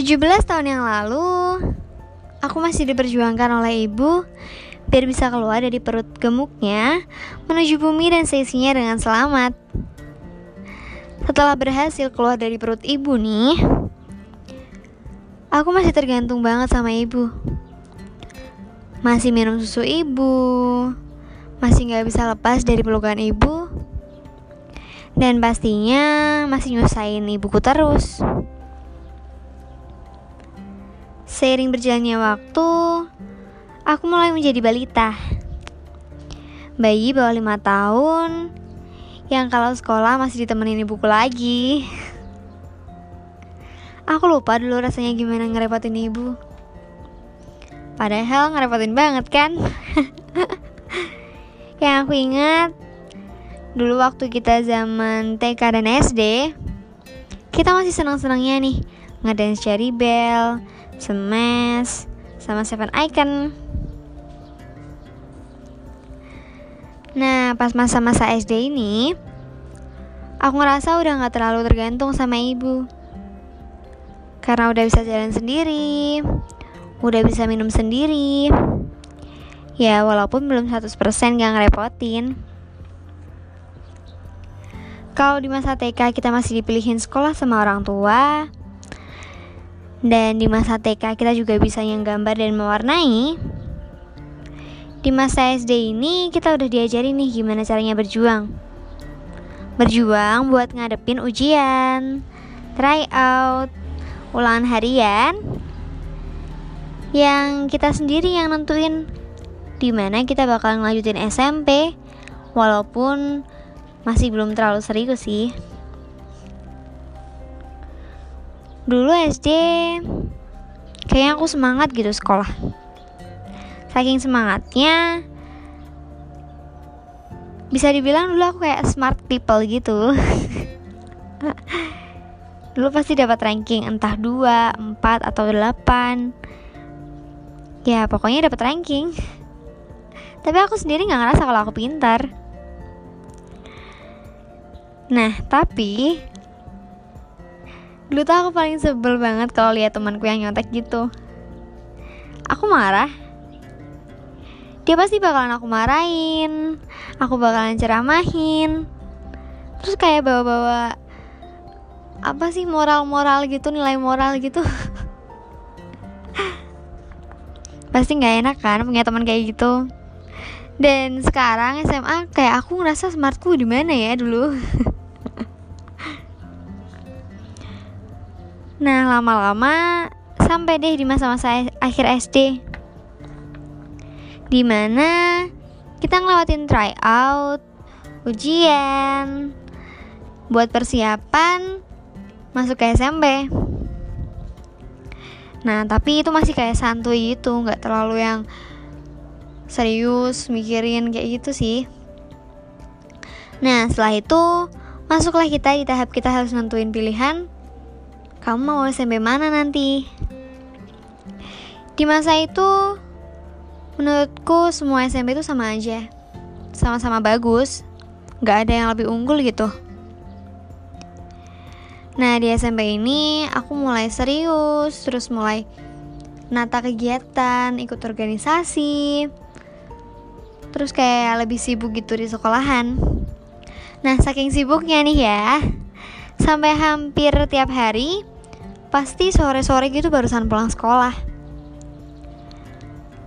17 tahun yang lalu, aku masih diperjuangkan oleh ibu biar bisa keluar dari perut gemuknya menuju bumi dan seisinya dengan selamat. Setelah berhasil keluar dari perut ibu nih, aku masih tergantung banget sama ibu. Masih minum susu ibu, masih gak bisa lepas dari pelukan ibu, dan pastinya masih nyusahin ibuku terus. Seiring berjalannya waktu, aku mulai menjadi balita. Bayi bawah lima tahun yang kalau sekolah masih ditemenin ibuku lagi. Aku lupa dulu rasanya gimana ngerepotin ibu. Padahal ngerepotin banget kan? yang aku ingat dulu waktu kita zaman TK dan SD, kita masih senang-senangnya nih ngadain cherry bell, Smash, sama Seven Icon. Nah, pas masa-masa SD ini, aku ngerasa udah gak terlalu tergantung sama ibu. Karena udah bisa jalan sendiri, udah bisa minum sendiri. Ya, walaupun belum 100% gak ngerepotin. Kalau di masa TK kita masih dipilihin sekolah sama orang tua, dan di masa TK kita juga bisa yang gambar dan mewarnai. Di masa SD ini kita udah diajarin nih gimana caranya berjuang. Berjuang buat ngadepin ujian, try out, ulangan harian yang kita sendiri yang nentuin di mana kita bakal ngelanjutin SMP walaupun masih belum terlalu serius sih. Dulu SD kayaknya aku semangat gitu sekolah. Saking semangatnya bisa dibilang dulu aku kayak smart people gitu. dulu pasti dapat ranking entah 2, 4 atau 8. Ya, pokoknya dapat ranking. Tapi aku sendiri nggak ngerasa kalau aku pintar. Nah, tapi Dulu tuh aku paling sebel banget kalau lihat temanku yang nyontek gitu. Aku marah. Dia pasti bakalan aku marahin. Aku bakalan ceramahin. Terus kayak bawa-bawa apa sih moral-moral gitu, nilai moral gitu. pasti nggak enak kan punya teman kayak gitu. Dan sekarang SMA kayak aku ngerasa smartku di mana ya dulu. Nah, lama-lama sampai deh di masa-masa akhir SD. Di mana kita ngelewatin tryout, ujian, buat persiapan masuk ke SMP. Nah, tapi itu masih kayak santuy itu, nggak terlalu yang serius mikirin kayak gitu sih. Nah, setelah itu masuklah kita di tahap kita harus nentuin pilihan kamu mau SMP mana nanti? Di masa itu, menurutku semua SMP itu sama aja. Sama-sama bagus, gak ada yang lebih unggul gitu. Nah, di SMP ini aku mulai serius, terus mulai nata kegiatan, ikut organisasi, terus kayak lebih sibuk gitu di sekolahan. Nah, saking sibuknya nih ya, sampai hampir tiap hari pasti sore-sore gitu barusan pulang sekolah.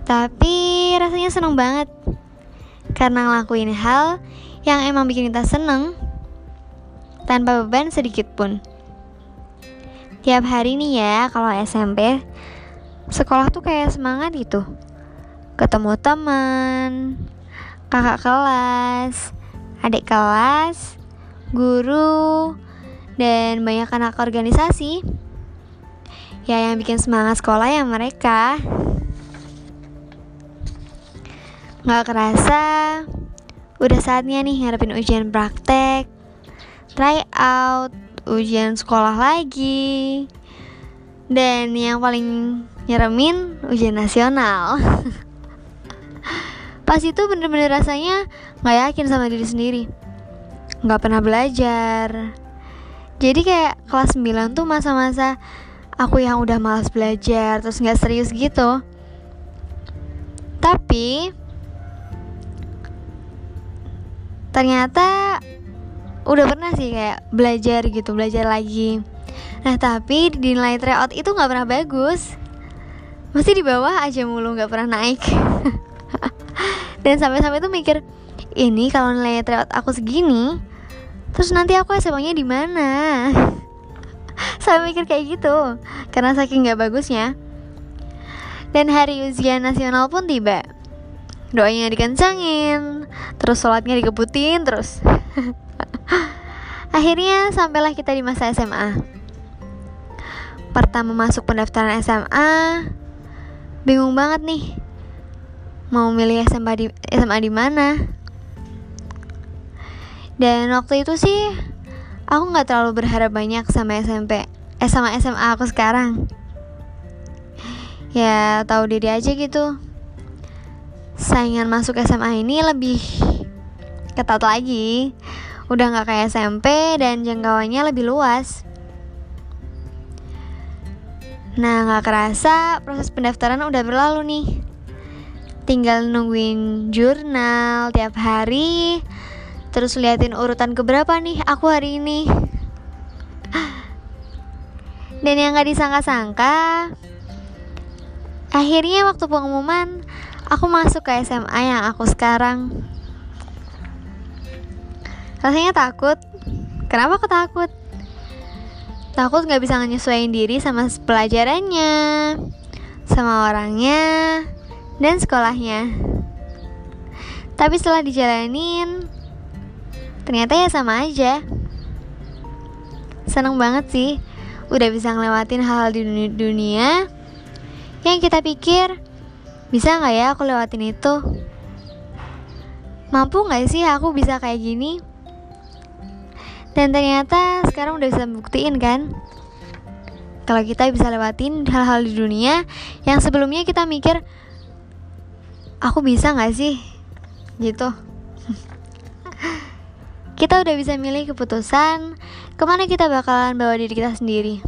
Tapi rasanya seneng banget karena ngelakuin hal yang emang bikin kita seneng tanpa beban sedikit pun. Tiap hari nih ya kalau SMP sekolah tuh kayak semangat gitu. Ketemu teman kakak kelas adik kelas guru dan banyak anak organisasi ya yang bikin semangat sekolah ya mereka. Nggak kerasa udah saatnya nih ngarepin ujian praktek try out ujian sekolah lagi. Dan yang paling nyeremin ujian nasional. Pas itu bener-bener rasanya nggak yakin sama diri sendiri. Nggak pernah belajar jadi kayak kelas 9 tuh masa-masa aku yang udah malas belajar terus nggak serius gitu. Tapi ternyata udah pernah sih kayak belajar gitu belajar lagi. Nah tapi di nilai tryout itu nggak pernah bagus. Masih di bawah aja mulu nggak pernah naik. Dan sampai-sampai tuh mikir ini kalau nilai tryout aku segini terus nanti aku SMA-nya di mana? Saya mikir kayak gitu. Karena saking nggak bagusnya. Dan hari ujian nasional pun tiba. Doanya dikencangin terus sholatnya dikebutin terus. Akhirnya sampailah kita di masa SMA pertama masuk pendaftaran SMA bingung banget nih. Mau milih SMA di SMA di mana dan waktu itu sih aku nggak terlalu berharap banyak sama SMP eh sama SMA aku sekarang. Ya tahu diri aja gitu. Saingan masuk SMA ini lebih ketat lagi. Udah nggak kayak SMP dan jangkauannya lebih luas. Nah nggak kerasa proses pendaftaran udah berlalu nih. Tinggal nungguin jurnal tiap hari terus liatin urutan keberapa nih aku hari ini? Dan yang gak disangka-sangka akhirnya waktu pengumuman aku masuk ke SMA yang aku sekarang. Rasanya takut. Kenapa aku takut? Takut gak bisa nyesuaiin diri sama pelajarannya sama orangnya dan sekolahnya. Tapi setelah dijalanin ternyata ya sama aja seneng banget sih udah bisa ngelewatin hal-hal di dunia yang kita pikir bisa nggak ya aku lewatin itu? Mampu nggak sih aku bisa kayak gini? Dan ternyata sekarang udah bisa buktiin kan Kalau kita bisa lewatin hal-hal di dunia Yang sebelumnya kita mikir Aku bisa gak sih? Gitu Kita udah bisa milih keputusan Ke mana kita bakalan bawa diri kita sendiri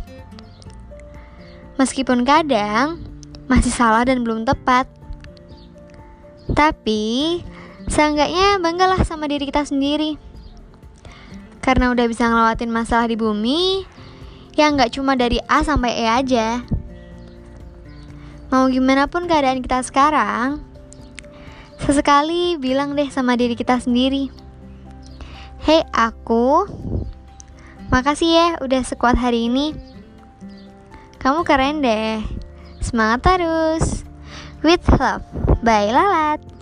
Meskipun kadang masih salah dan belum tepat. Tapi, seenggaknya banggalah sama diri kita sendiri. Karena udah bisa ngelewatin masalah di bumi yang gak cuma dari A sampai E aja. Mau gimana pun keadaan kita sekarang, sesekali bilang deh sama diri kita sendiri. Hei aku, makasih ya udah sekuat hari ini. Kamu keren deh. Semangat terus. With love. Bye Lalat.